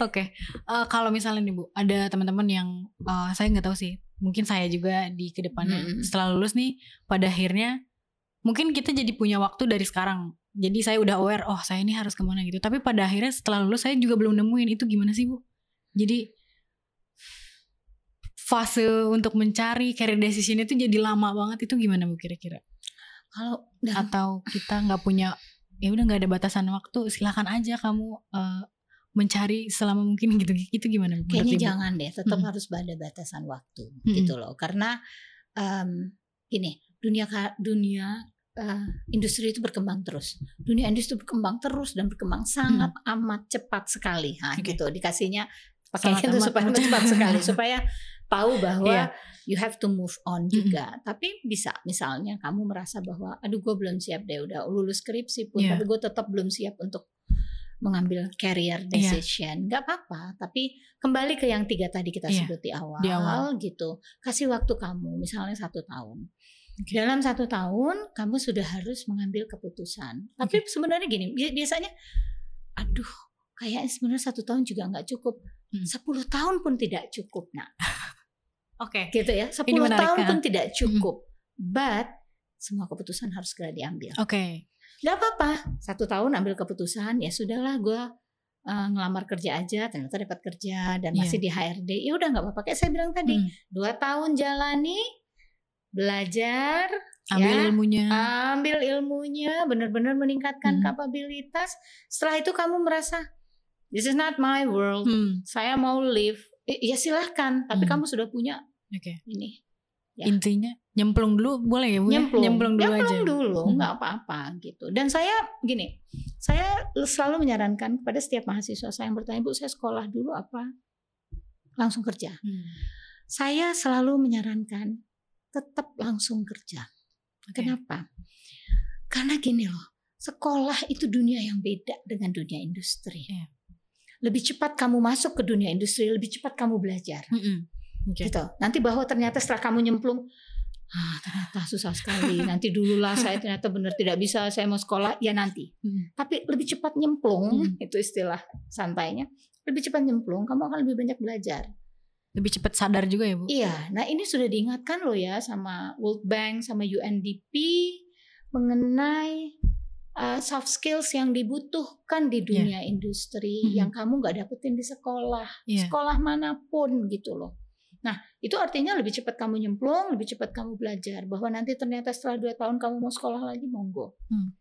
Oke, okay. uh, eh, kalau misalnya nih bu, ada teman-teman yang uh, saya nggak tahu sih, mungkin saya juga di ke depannya -hmm. setelah lulus nih, pada akhirnya mungkin kita jadi punya waktu dari sekarang jadi saya udah aware oh saya ini harus ke mana gitu tapi pada akhirnya setelah lulus saya juga belum nemuin itu gimana sih bu jadi fase untuk mencari career decision itu jadi lama banget itu gimana bu kira-kira kalau atau kita nggak punya ya udah nggak ada batasan waktu silahkan aja kamu uh, mencari selama mungkin gitu itu gimana kayaknya jangan deh tetap hmm. harus ada batasan waktu hmm. gitu loh karena um, gini dunia dunia uh, industri itu berkembang terus. Dunia industri berkembang terus dan berkembang sangat hmm. amat cepat sekali. Nah, okay. gitu dikasihnya pakai itu supaya cepat sekali supaya tahu bahwa yeah. you have to move on juga. Mm -hmm. Tapi bisa misalnya kamu merasa bahwa aduh gue belum siap deh udah lulus skripsi pun yeah. tapi gue tetap belum siap untuk mengambil career iya. decision. Yeah. Gak apa-apa, tapi kembali ke yang tiga tadi kita yeah. sebut di awal, di awal gitu. Kasih waktu kamu misalnya satu tahun dalam satu tahun kamu sudah harus mengambil keputusan. Tapi sebenarnya gini, biasanya, aduh, kayak sebenarnya satu tahun juga nggak cukup. Hmm. Sepuluh tahun pun tidak cukup, nak. Oke. Okay. Gitu ya. Sepuluh tahun pun tidak cukup. Hmm. But semua keputusan harus segera diambil. Oke. Okay. Gak apa-apa. Satu tahun ambil keputusan, ya sudahlah gue uh, ngelamar kerja aja, ternyata dapat kerja dan masih yeah. di HRD. Ya udah nggak apa-apa. Kayak saya bilang tadi, hmm. dua tahun jalani, belajar ambil ya, ilmunya ambil ilmunya benar-benar meningkatkan hmm. kapabilitas setelah itu kamu merasa this is not my world hmm. saya mau live ya silahkan tapi hmm. kamu sudah punya okay. ini ya. intinya nyemplung dulu boleh ya bu ya? nyemplung, nyemplung dulu nyemplung aja dulu hmm. nggak apa-apa gitu dan saya gini saya selalu menyarankan kepada setiap mahasiswa saya yang bertanya bu saya sekolah dulu apa langsung kerja hmm Saya selalu menyarankan tetap langsung kerja. Okay. Kenapa? Karena gini loh, sekolah itu dunia yang beda dengan dunia industri. Yeah. Lebih cepat kamu masuk ke dunia industri, lebih cepat kamu belajar. Mm -hmm. Okay. Gitu. Nanti bahwa ternyata setelah kamu nyemplung, ah ternyata susah sekali. Nanti dululah saya ternyata benar tidak bisa, saya mau sekolah, ya nanti. Mm. Tapi lebih cepat nyemplung, mm. itu istilah santainya. Lebih cepat nyemplung, kamu akan lebih banyak belajar lebih cepat sadar juga ya bu? Iya, nah ini sudah diingatkan loh ya sama World Bank, sama UNDP, mengenai uh, soft skills yang dibutuhkan di iya. dunia yeah. industri mm-hmm. yang kamu nggak dapetin di sekolah, yeah. sekolah mana pun gitu loh. Nah itu artinya lebih cepat kamu nyemplung, lebih cepat kamu belajar bahwa nanti ternyata setelah dua tahun kamu mau sekolah lagi monggo. Mm.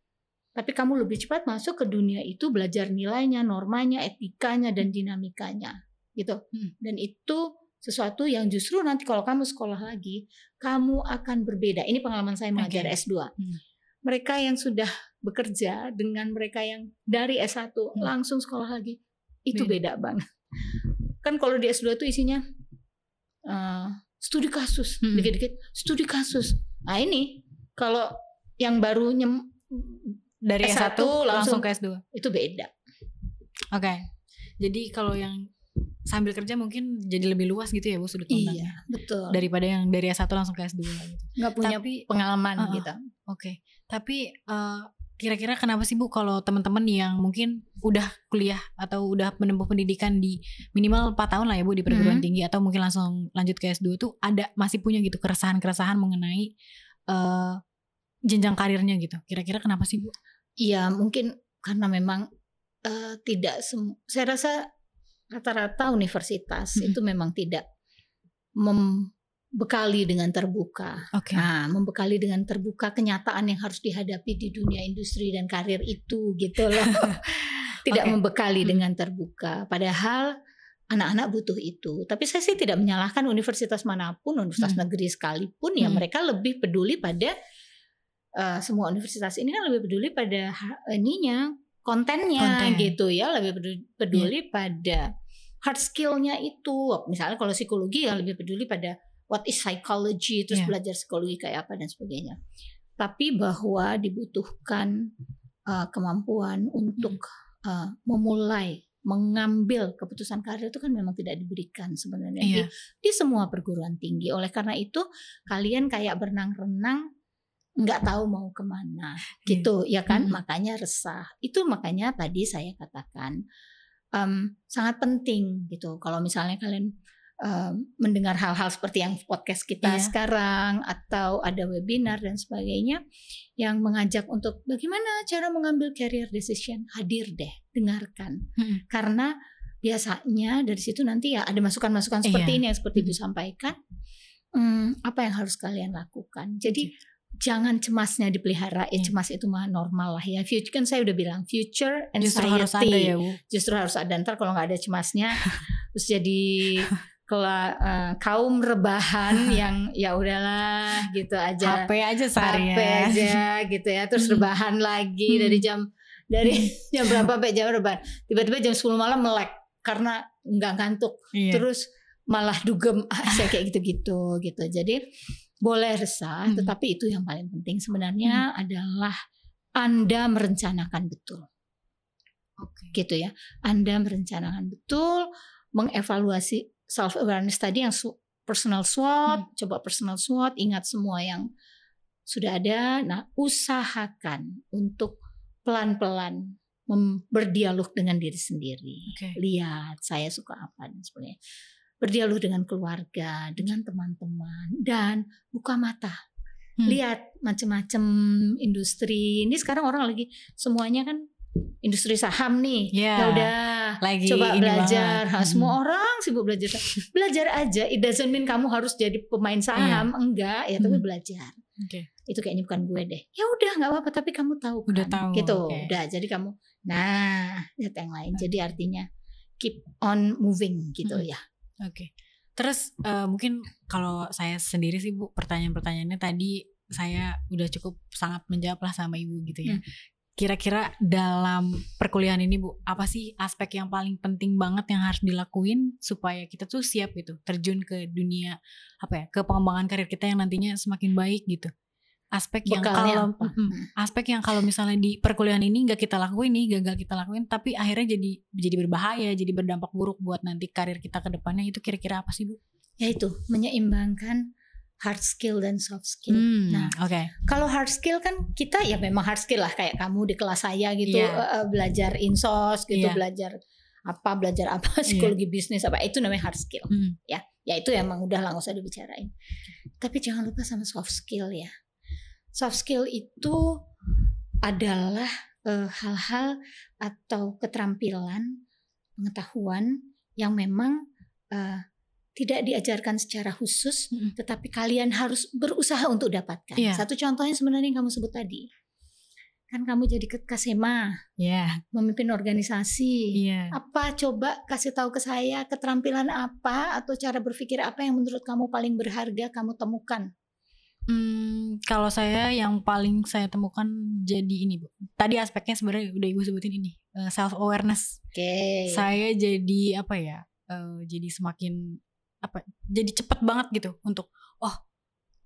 Tapi kamu lebih cepat masuk ke dunia itu belajar nilainya, normanya, etikanya dan dinamikanya gitu. Mm. Dan itu sesuatu yang justru nanti kalau kamu sekolah lagi, kamu akan berbeda. Ini pengalaman saya mengajar okay. S2. Hmm mereka yang sudah bekerja dengan mereka yang dari S1 hmm. langsung sekolah lagi itu beda, beda banget. Kan kalau di S2 itu isinya uh, studi kasus, hmm. dikit-dikit studi kasus. Nah ini kalau yang baru nyem dari S1, S1 langsung, langsung ke S2 itu beda. Oke. Okay. Jadi kalau yang sambil kerja mungkin jadi lebih luas gitu ya Bu sudut pandangnya. Iya, betul. Daripada yang dari S1 langsung ke S2 gitu. Nggak punya Tapi, pengalaman uh, gitu. Oke. Okay. Tapi uh, kira-kira kenapa sih Bu kalau teman-teman yang mungkin udah kuliah atau udah menempuh pendidikan di minimal 4 tahun lah ya Bu di perguruan hmm. tinggi atau mungkin langsung lanjut ke S2 tuh ada masih punya gitu keresahan-keresahan mengenai uh, jenjang karirnya gitu. Kira-kira kenapa sih Bu? Iya, mungkin karena memang uh, tidak saya rasa rata-rata universitas hmm. itu memang tidak mem bekali dengan terbuka. Okay. Nah, membekali dengan terbuka kenyataan yang harus dihadapi di dunia industri dan karir itu gitu loh. tidak okay. membekali hmm. dengan terbuka. Padahal anak-anak butuh itu. Tapi saya sih tidak menyalahkan universitas mana pun, universitas hmm. negeri sekalipun ya hmm. mereka lebih peduli pada uh, semua universitas ini kan lebih peduli pada ininya kontennya Konten. gitu ya, lebih peduli, peduli hmm. pada hard skillnya itu. Misalnya kalau psikologi ya lebih peduli pada what is psychology terus yeah. belajar psikologi kayak apa dan sebagainya tapi bahwa dibutuhkan uh, kemampuan untuk uh, memulai mengambil keputusan karir itu kan memang tidak diberikan sebenarnya yeah. di, di semua perguruan tinggi oleh karena itu kalian kayak berenang-renang nggak tahu mau ke mana yeah. gitu ya kan mm. makanya resah itu makanya tadi saya katakan um, sangat penting gitu kalau misalnya kalian mendengar hal-hal seperti yang podcast kita yeah. sekarang atau ada webinar dan sebagainya yang mengajak untuk bagaimana cara mengambil career decision. Hadir deh dengarkan. Hmm. karena biasanya dari situ nanti ya ada masukan-masukan seperti yeah. ini yang seperti ibu sampaikan. Hmm, apa yang harus kalian lakukan? Jadi okay jangan cemasnya dipelihara ya cemas itu mah normal lah ya. Future kan saya udah bilang future and justru harus ada ya Bu. Justru harus ada ntar kalau nggak ada cemasnya terus jadi kalau uh, kaum rebahan yang ya udahlah gitu aja HP aja sehari HP aja gitu ya terus hmm. rebahan lagi hmm. dari jam dari hmm. jam berapa sampai jam rebahan tiba-tiba jam 10 malam melek karena nggak ngantuk iya. terus malah dugem saya kayak gitu-gitu gitu jadi boleh resah hmm. tetapi itu yang paling penting sebenarnya hmm. adalah anda merencanakan betul okay. gitu ya anda merencanakan betul mengevaluasi self awareness tadi yang personal SWOT, hmm. coba personal SWOT, ingat semua yang sudah ada. Nah, usahakan untuk pelan-pelan berdialog dengan diri sendiri. Okay. Lihat saya suka apa dan sebagainya. Berdialog dengan keluarga, dengan teman-teman dan buka mata. Hmm. Lihat macam-macam industri. Ini sekarang orang lagi semuanya kan industri saham nih. Yeah. Ya udah, lagi coba belajar. Ha, semua hmm. orang sibuk belajar. belajar aja. It doesn't mean kamu harus jadi pemain saham, yeah. enggak ya, tapi hmm. belajar. Okay. Itu kayaknya bukan gue deh. Ya udah nggak apa-apa, tapi kamu tahu kan. Udah tahu. Gitu. Okay. Udah, jadi kamu nah, lihat yang lain. Jadi artinya keep on moving gitu hmm. ya. Oke. Okay. Terus uh, mungkin kalau saya sendiri sih Bu, pertanyaan-pertanyaannya tadi saya udah cukup sangat menjawab lah sama Ibu gitu ya. Hmm kira-kira dalam perkuliahan ini Bu, apa sih aspek yang paling penting banget yang harus dilakuin supaya kita tuh siap gitu, terjun ke dunia apa ya, ke pengembangan karir kita yang nantinya semakin baik gitu. Aspek yang kalau apa? Mm, aspek yang kalau misalnya di perkuliahan ini nggak kita lakuin nih, gagal kita lakuin, tapi akhirnya jadi jadi berbahaya, jadi berdampak buruk buat nanti karir kita ke depannya itu kira-kira apa sih Bu? Ya itu menyeimbangkan hard skill dan soft skill. Hmm, nah, oke. Okay. Kalau hard skill kan kita ya memang hard skill lah kayak kamu di kelas saya gitu yeah. uh, belajar insos gitu, yeah. belajar apa belajar apa iya. psikologi yeah. bisnis apa itu namanya hard skill. Hmm. Ya, ya itu emang udah lah nggak usah dibicarain. Tapi jangan lupa sama soft skill ya. Soft skill itu adalah hal eh, hal-hal atau keterampilan, pengetahuan yang memang uh, tidak diajarkan secara khusus, hmm. tetapi kalian harus berusaha untuk dapatkan. Yeah. Satu contohnya sebenarnya yang kamu sebut tadi, kan kamu jadi kasema, yeah. memimpin organisasi. Yeah. Apa coba kasih tahu ke saya keterampilan apa atau cara berpikir apa yang menurut kamu paling berharga kamu temukan? Hmm, kalau saya yang paling saya temukan jadi ini bu. Tadi aspeknya sebenarnya udah ibu sebutin ini eh, self awareness. Oke. Okay. Saya jadi apa ya? Uh, jadi semakin apa jadi cepet banget gitu untuk oh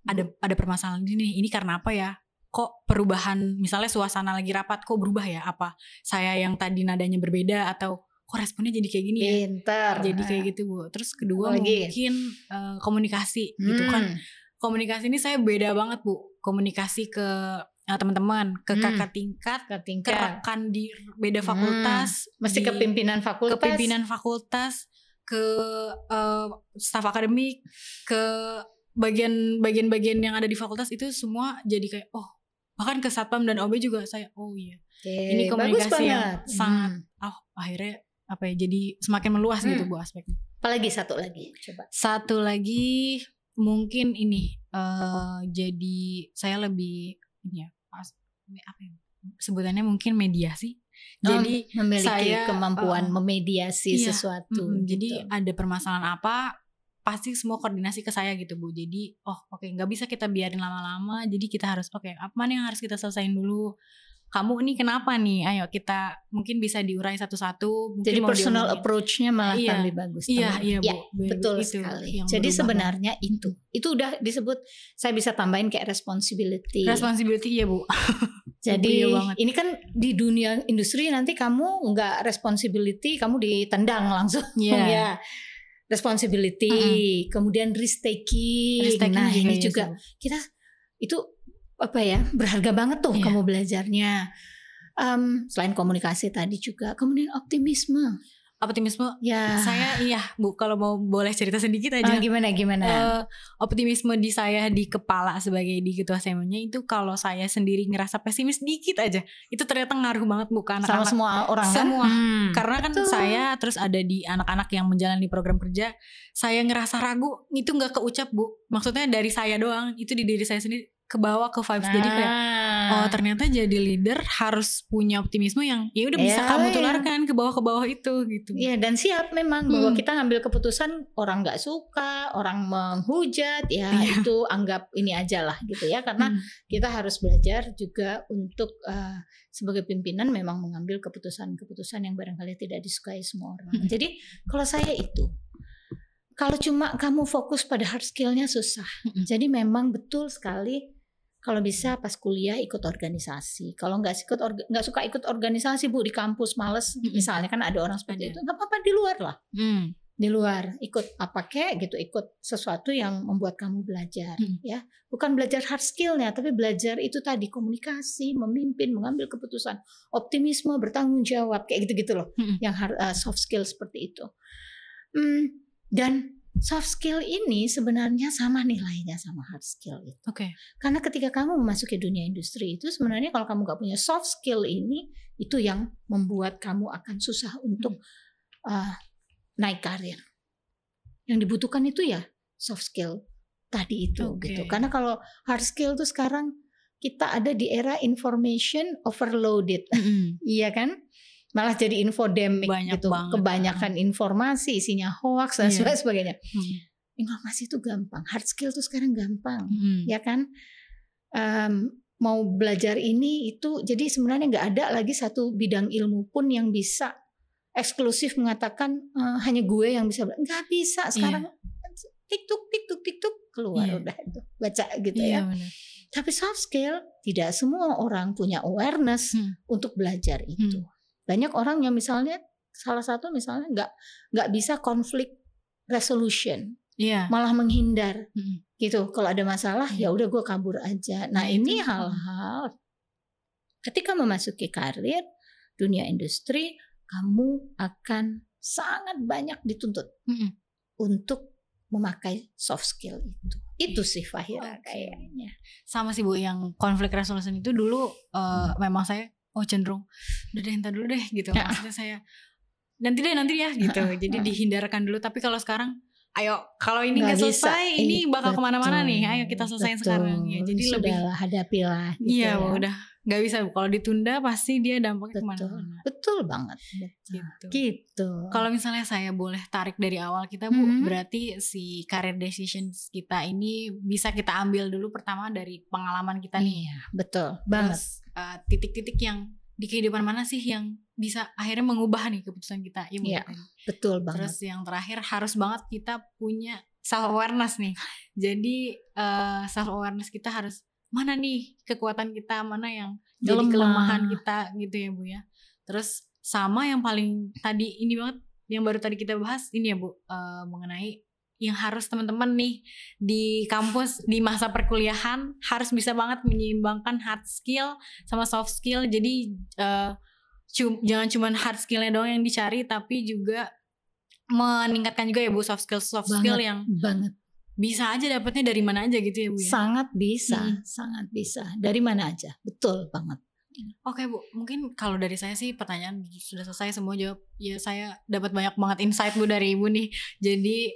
ada ada permasalahan ini ini karena apa ya kok perubahan misalnya suasana lagi rapat kok berubah ya apa saya yang tadi nadanya berbeda atau kok responnya jadi kayak gini ya Pinter. jadi kayak gitu bu terus kedua Lagi. mungkin uh, komunikasi hmm. gitu kan hmm. komunikasi ini saya beda banget bu komunikasi ke uh, teman-teman ke hmm. kakak tingkat ke tingkat ke rekan di beda hmm. fakultas hmm. mesti di, ke pimpinan fakultas ke pimpinan fakultas ke uh, staf akademik ke bagian bagian-bagian yang ada di fakultas itu semua jadi kayak oh bahkan ke satpam dan OB juga saya oh iya. Okay, ini komunikasi yang sangat hmm. oh akhirnya apa ya jadi semakin meluas gitu hmm. gitu bu aspeknya. Apalagi satu lagi coba. Satu lagi mungkin ini uh, jadi saya lebih ini ya apa ya sebutannya mungkin mediasi jadi memiliki saya, kemampuan uh, memediasi iya, sesuatu. Mm, gitu. Jadi ada permasalahan apa pasti semua koordinasi ke saya gitu bu. Jadi oh oke okay, nggak bisa kita biarin lama-lama. Jadi kita harus oke okay, apa yang harus kita selesaiin dulu? Kamu ini kenapa nih? Ayo kita mungkin bisa diurai satu-satu jadi personal approach-nya malah iya, lebih bagus iya iya bu, ya, betul itu sekali. jadi sebenarnya banget. itu itu udah disebut saya bisa tambahin kayak responsibility. Responsibility ya bu Jadi ini kan di dunia industri nanti kamu nggak responsibility, kamu ditendang langsung yeah. ya. Responsibility, mm -hmm. kemudian risk taking. Risk taking nah, juga ini ya, juga so. kita itu apa ya berharga banget tuh yeah. kamu belajarnya. Um, selain komunikasi tadi juga, kemudian optimisme optimisme ya saya iya bu kalau mau boleh cerita sedikit aja oh, gimana gimana uh, optimisme di saya di kepala sebagai di ketua semuanya itu kalau saya sendiri ngerasa pesimis dikit aja itu ternyata ngaruh banget bukan sama semua orang kan? semua kan? hmm, karena kan betul. saya terus ada di anak-anak yang menjalani program kerja saya ngerasa ragu itu nggak keucap bu maksudnya dari saya doang itu di diri saya sendiri ke bawah ke vibes nah. jadi kayak oh ternyata jadi leader harus punya optimisme yang ya udah bisa ya, kamu ya. tularkan ke bawah ke bawah itu gitu. Iya dan siap memang hmm. bahwa kita ngambil keputusan orang nggak suka, orang menghujat ya, ya itu anggap ini aja lah gitu ya karena hmm. kita harus belajar juga untuk uh, sebagai pimpinan memang mengambil keputusan-keputusan yang barangkali tidak disukai semua orang. Hmm. Jadi kalau saya itu kalau cuma kamu fokus pada hard skillnya susah. Mm-hmm. Jadi memang betul sekali kalau bisa pas kuliah ikut organisasi. Kalau nggak ikut nggak suka ikut organisasi bu di kampus males mm-hmm. misalnya kan ada orang seperti ada. itu nggak apa-apa di luar lah. Mm. Di luar ikut apa kek gitu ikut sesuatu yang membuat kamu belajar mm. ya bukan belajar hard skillnya tapi belajar itu tadi komunikasi memimpin mengambil keputusan optimisme bertanggung jawab kayak gitu gitu loh mm. yang hard, uh, soft skill seperti itu. Mm, dan soft skill ini sebenarnya sama nilainya sama hard skill itu. Oke. Okay. Karena ketika kamu memasuki dunia industri itu sebenarnya kalau kamu nggak punya soft skill ini itu yang membuat kamu akan susah untuk hmm. uh, naik karir. Yang dibutuhkan itu ya soft skill tadi itu okay. gitu. Karena kalau hard skill tuh sekarang kita ada di era information overloaded. Mm -hmm. iya kan? Malah jadi infodemic Banyak gitu banget, kebanyakan kan. informasi isinya hoax dan yeah. sebagainya hmm. informasi itu gampang hard skill tuh sekarang gampang hmm. ya kan um, mau belajar ini itu jadi sebenarnya nggak ada lagi satu bidang ilmu pun yang bisa eksklusif mengatakan uh, hanya gue yang bisa nggak bisa sekarang iya. tiktok tiktok tiktok keluar iya. udah itu baca gitu iya, ya bener. tapi soft skill tidak semua orang punya awareness hmm. untuk belajar itu hmm. Banyak orang yang misalnya salah satu misalnya nggak nggak bisa konflik resolution yeah. malah menghindar hmm. gitu kalau ada masalah hmm. ya udah gue kabur aja nah, nah ini hal-hal ketika memasuki karir dunia industri kamu akan sangat banyak dituntut mm-hmm. untuk memakai soft skill itu. Itu sih Fahira okay. kayaknya. Sama sih Bu yang konflik resolution itu dulu uh, memang saya oh cenderung udah deh entar dulu deh gitu. Ya. Maksudnya saya nanti deh nanti ya gitu. Jadi dihindarkan dulu tapi kalau sekarang ayo kalau ini nggak selesai bisa. ini bakal ke mana-mana nih? Ayo kita selesaiin sekarang. Ya jadi Sudahlah, lebih hadapilah gitu iya ya. udah. Nggak bisa. Kalau ditunda pasti dia dampaknya ke mana-mana. Betul banget. Betul. gitu, gitu. kalau misalnya saya boleh tarik dari awal kita bu mm-hmm. berarti si career decisions kita ini bisa kita ambil dulu pertama dari pengalaman kita nih. Iya, betul banget. Uh, titik-titik yang di kehidupan mana sih yang bisa akhirnya mengubah nih keputusan kita? Ya, ya betul banget. terus yang terakhir harus banget kita punya self awareness nih. Jadi uh, eh, self awareness kita harus mana nih kekuatan kita mana yang jadi Lemah. kelemahan kita gitu ya bu ya. Terus sama yang paling tadi ini banget yang baru tadi kita bahas ini ya bu uh, mengenai yang harus teman-teman nih di kampus di masa perkuliahan harus bisa banget menyeimbangkan hard skill sama soft skill jadi uh, cum, jangan cuma hard skillnya doang yang dicari tapi juga meningkatkan juga ya bu soft skill soft banget, skill yang banget bisa aja dapatnya dari mana aja gitu ya bu ya sangat bisa hmm. sangat bisa dari mana aja betul banget Oke Bu, mungkin kalau dari saya sih pertanyaan sudah selesai semua jawab. Ya saya dapat banyak banget insight Bu dari Ibu nih. Jadi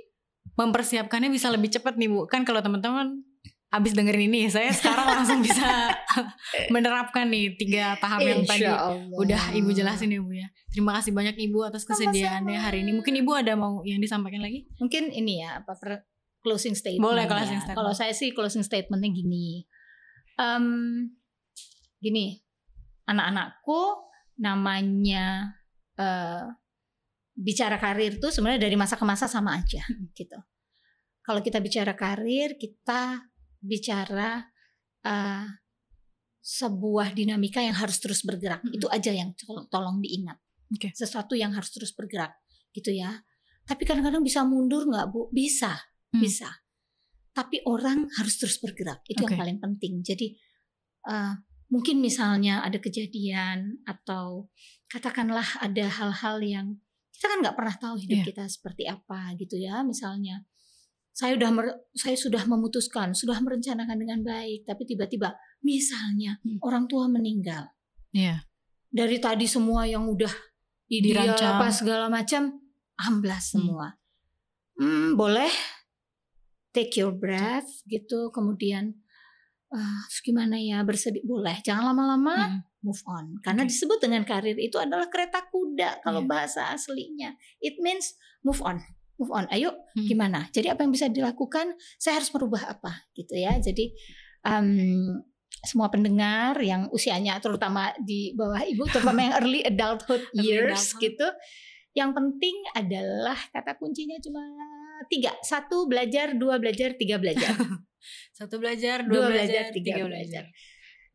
mempersiapkannya bisa lebih cepat nih Bu. Kan kalau teman-teman abis dengerin ini saya sekarang langsung bisa menerapkan nih tiga tahap yang tadi. Udah ibu jelasin ya bu ya. Terima kasih banyak ibu atas kesediaannya hari ini. Mungkin ibu ada mau yang disampaikan lagi? Mungkin ini ya apa per closing statement boleh closing ya. statement. Kalau saya sih closing statementnya gini. Um, gini. Anak-anakku namanya uh, bicara karir tuh sebenarnya dari masa ke masa sama aja gitu. Kalau kita bicara karir, kita bicara uh, sebuah dinamika yang harus terus bergerak. Hmm. Itu aja yang tolong diingat. Okay. Sesuatu yang harus terus bergerak, gitu ya. Tapi kadang-kadang bisa mundur nggak bu? Bisa, hmm. bisa. Tapi orang harus terus bergerak. Itu okay. yang paling penting. Jadi uh, mungkin misalnya ada kejadian atau katakanlah ada hal-hal yang kita kan nggak pernah tahu hidup yeah. kita seperti apa gitu ya misalnya saya udah saya sudah memutuskan sudah merencanakan dengan baik tapi tiba-tiba misalnya hmm. orang tua meninggal yeah. dari tadi semua yang udah ideal apa segala macam amblas hmm. semua hmm. Hmm, boleh take your breath gitu kemudian uh, gimana ya bersedih boleh jangan lama-lama hmm. move on. Karena okay. disebut dengan karir itu adalah kereta kuda kalau yeah. bahasa aslinya. It means move on move on. Ayo hmm. gimana? Jadi apa yang bisa dilakukan? Saya harus merubah apa gitu ya. Jadi um, semua pendengar yang usianya terutama di bawah ibu terutama yang early adulthood years gitu yang penting adalah kata kuncinya cuma tiga. Satu belajar dua belajar tiga belajar satu belajar dua, dua belajar, belajar tiga, tiga belajar. belajar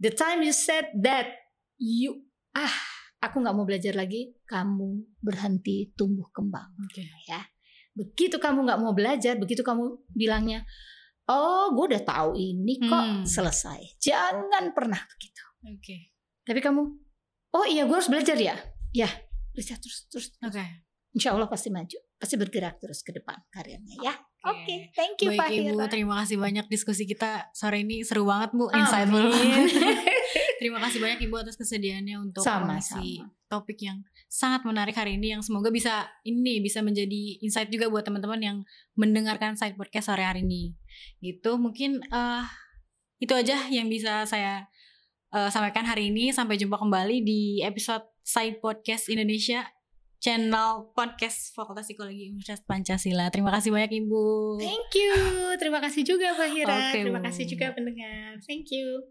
the time you said that you ah aku nggak mau belajar lagi kamu berhenti tumbuh kembang okay. ya begitu kamu nggak mau belajar begitu kamu bilangnya oh gue udah tahu ini kok hmm. selesai jangan pernah begitu oke okay. tapi kamu oh iya gue harus belajar ya ya belajar terus terus, terus. oke okay. insya Allah pasti maju pasti bergerak terus ke depan karirnya ya Oke, okay. thank you Baik Fahira. Ibu, terima kasih banyak diskusi kita sore ini seru banget Bu, insightful. Terima kasih banyak Ibu atas kesediaannya untuk sama, mengisi topik yang sangat menarik hari ini yang semoga bisa ini bisa menjadi insight juga buat teman-teman yang mendengarkan side podcast sore hari ini. Gitu mungkin uh, itu aja yang bisa saya uh, sampaikan hari ini. Sampai jumpa kembali di episode Side Podcast Indonesia channel podcast Fakultas Psikologi Universitas Pancasila. Terima kasih banyak Ibu. Thank you. Terima kasih juga Fahira. Okay, Terima kasih juga pendengar. Thank you.